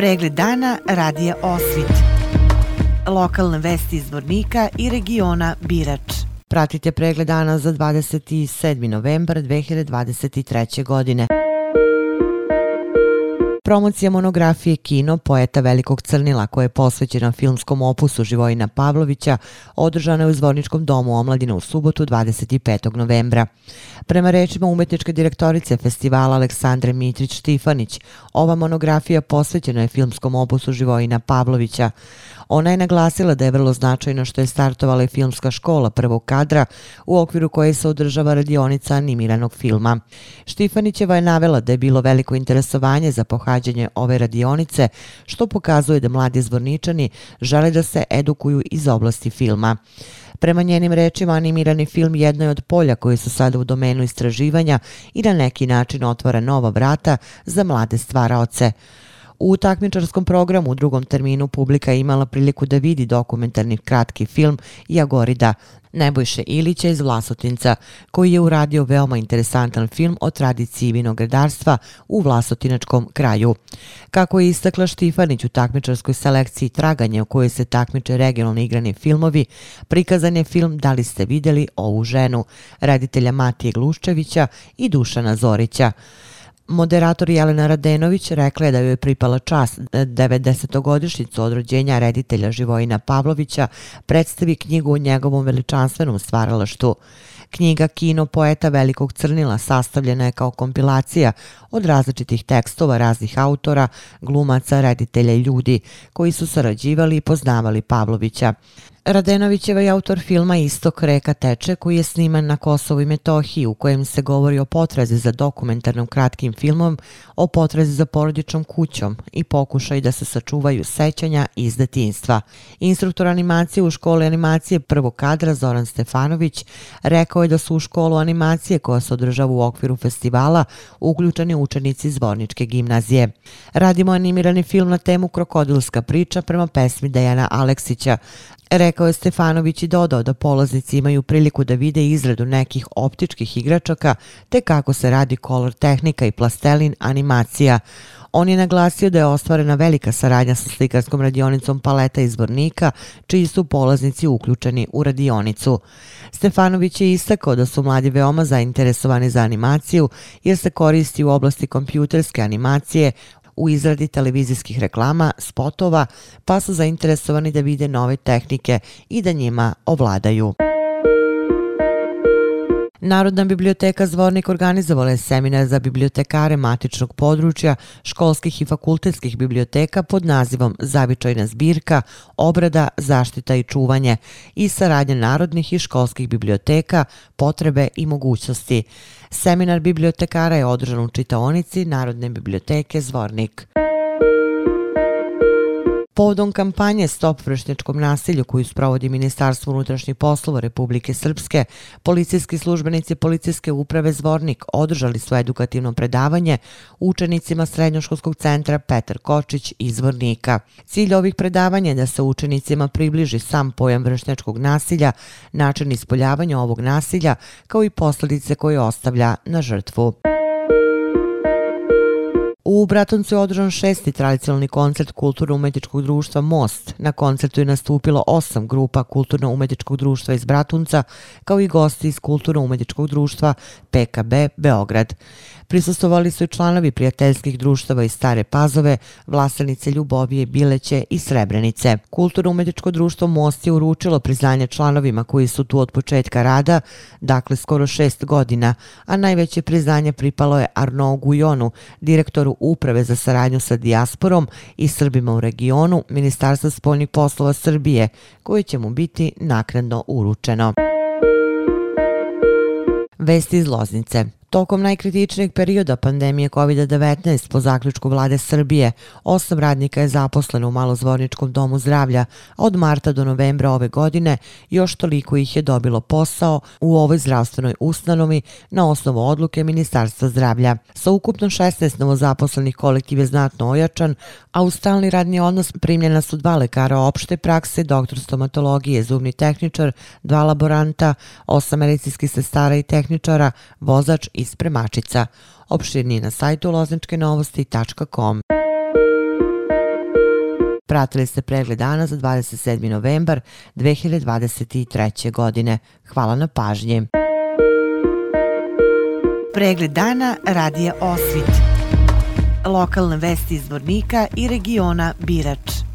Pregled dana radija Osvit. Lokalne vesti iz Vornika i regiona Birač. Pratite pregled dana za 27. novembar 2023. godine. Promocija monografije Kino poeta Velikog Crnila koja je posvećena filmskom opusu Živojina Pavlovića održana je u Zvorničkom domu omladina u subotu 25. novembra. Prema rečima umetničke direktorice festivala Aleksandre Mitrić-Štifanić, ova monografija posvećena je filmskom opusu Živojina Pavlovića. Ona je naglasila da je vrlo značajno što je startovala i filmska škola prvog kadra u okviru koje se održava radionica animiranog filma. Štifanićeva je navela da je bilo veliko interesovanje za pohađanje ove radionice, što pokazuje da mladi zvorničani žele da se edukuju iz oblasti filma. Prema njenim rečima, animirani film jedno je od polja koji su sada u domenu istraživanja i na neki način otvara nova vrata za mlade stvaraoce. U takmičarskom programu u drugom terminu publika je imala priliku da vidi dokumentarni kratki film Jagorida Nebojše Ilića iz Vlasotinca, koji je uradio veoma interesantan film o tradiciji vinogradarstva u Vlasotinačkom kraju. Kako je istakla Štifanić u takmičarskoj selekciji Traganje u kojoj se takmiče regionalni igrani filmovi, prikazan je film Da li ste videli ovu ženu, reditelja Matije Gluščevića i Dušana Zorića. Moderator Jelena Radenović rekla je da joj je pripala čast 90-godišnjicu od rođenja reditelja Živojina Pavlovića predstavi knjigu o njegovom veličanstvenom stvaralaštu. Knjiga Kino poeta Velikog Crnila sastavljena je kao kompilacija od različitih tekstova raznih autora, glumaca, reditelja i ljudi koji su sarađivali i poznavali Pavlovića. Radenovićeva je autor filma Istok reka teče koji je sniman na Kosovu i Metohiji u kojem se govori o potrazi za dokumentarnom kratkim filmom o potrazi za porodičnom kućom i pokušaj da se sačuvaju sećanja iz detinstva. Instruktor animacije u školi animacije prvog kadra Zoran Stefanović rekao je da su u školu animacije koja se održava u okviru festivala uključeni učenici Zvorničke gimnazije. Radimo animirani film na temu Krokodilska priča prema pesmi Dejana Aleksića, Rekao je Stefanović i dodao da polaznici imaju priliku da vide izradu nekih optičkih igračaka te kako se radi kolor tehnika i plastelin animacija. On je naglasio da je ostvarena velika saradnja sa slikarskom radionicom Paleta izbornika, čiji su polaznici uključeni u radionicu. Stefanović je istakao da su mladi veoma zainteresovani za animaciju jer se koristi u oblasti kompjuterske animacije, u izradi televizijskih reklama, spotova, pa su zainteresovani da vide nove tehnike i da njima ovladaju. Narodna biblioteka Zvornik organizovala je seminar za bibliotekare matičnog područja školskih i fakultetskih biblioteka pod nazivom Zavičajna zbirka, obrada, zaštita i čuvanje i saradnje narodnih i školskih biblioteka, potrebe i mogućnosti. Seminar bibliotekara je održan u čitaonici Narodne biblioteke Zvornik. Povodom kampanje Stop vršnjačkom nasilju koju sprovodi Ministarstvo unutrašnjih poslova Republike Srpske, policijski službenici Policijske uprave Zvornik održali svoje edukativno predavanje učenicima Srednjoškolskog centra Petar Kočić iz Zvornika. Cilj ovih predavanja je da se učenicima približi sam pojam vršnjačkog nasilja, način ispoljavanja ovog nasilja, kao i posljedice koje ostavlja na žrtvu. U Bratuncu je održan šesti tradicionalni koncert Kulturno-umetničkog društva Most. Na koncertu je nastupilo osam grupa Kulturno-umetničkog društva iz Bratunca, kao i gosti iz Kulturno-umetničkog društva PKB Beograd. Prisustovali su i članovi prijateljskih društava iz Stare Pazove, Vlasanice Ljubovije, Bileće i Srebrenice. Kulturno-umetničko društvo Most je uručilo priznanje članovima koji su tu od početka rada, dakle skoro šest godina, a najveće priznanje pripalo je Arnaud Gujonu, direktoru Uprave za saradnju sa dijasporom i Srbima u regionu Ministarstva spoljnih poslova Srbije, koje će mu biti nakredno uručeno. Vesti iz Loznice. Tokom najkritičnijeg perioda pandemije COVID-19 po zaključku vlade Srbije, osam radnika je zaposleno u Malozvorničkom domu zdravlja, a od marta do novembra ove godine još toliko ih je dobilo posao u ovoj zdravstvenoj ustanovi na osnovu odluke Ministarstva zdravlja. Sa ukupno 16 novozaposlenih kolektiv je znatno ojačan, a u stalni radni odnos primljena su dva lekara opšte prakse, doktor stomatologije, zubni tehničar, dva laboranta, osam medicinskih sestara i tehničara, vozač i spremačica. Opširnije na sajtu lozničkenovosti.com. Pratili ste pregled dana za 27. novembar 2023. godine. Hvala na pažnji. Pregled dana radija Osvit. Lokalne vesti iz Vornika i regiona Birač.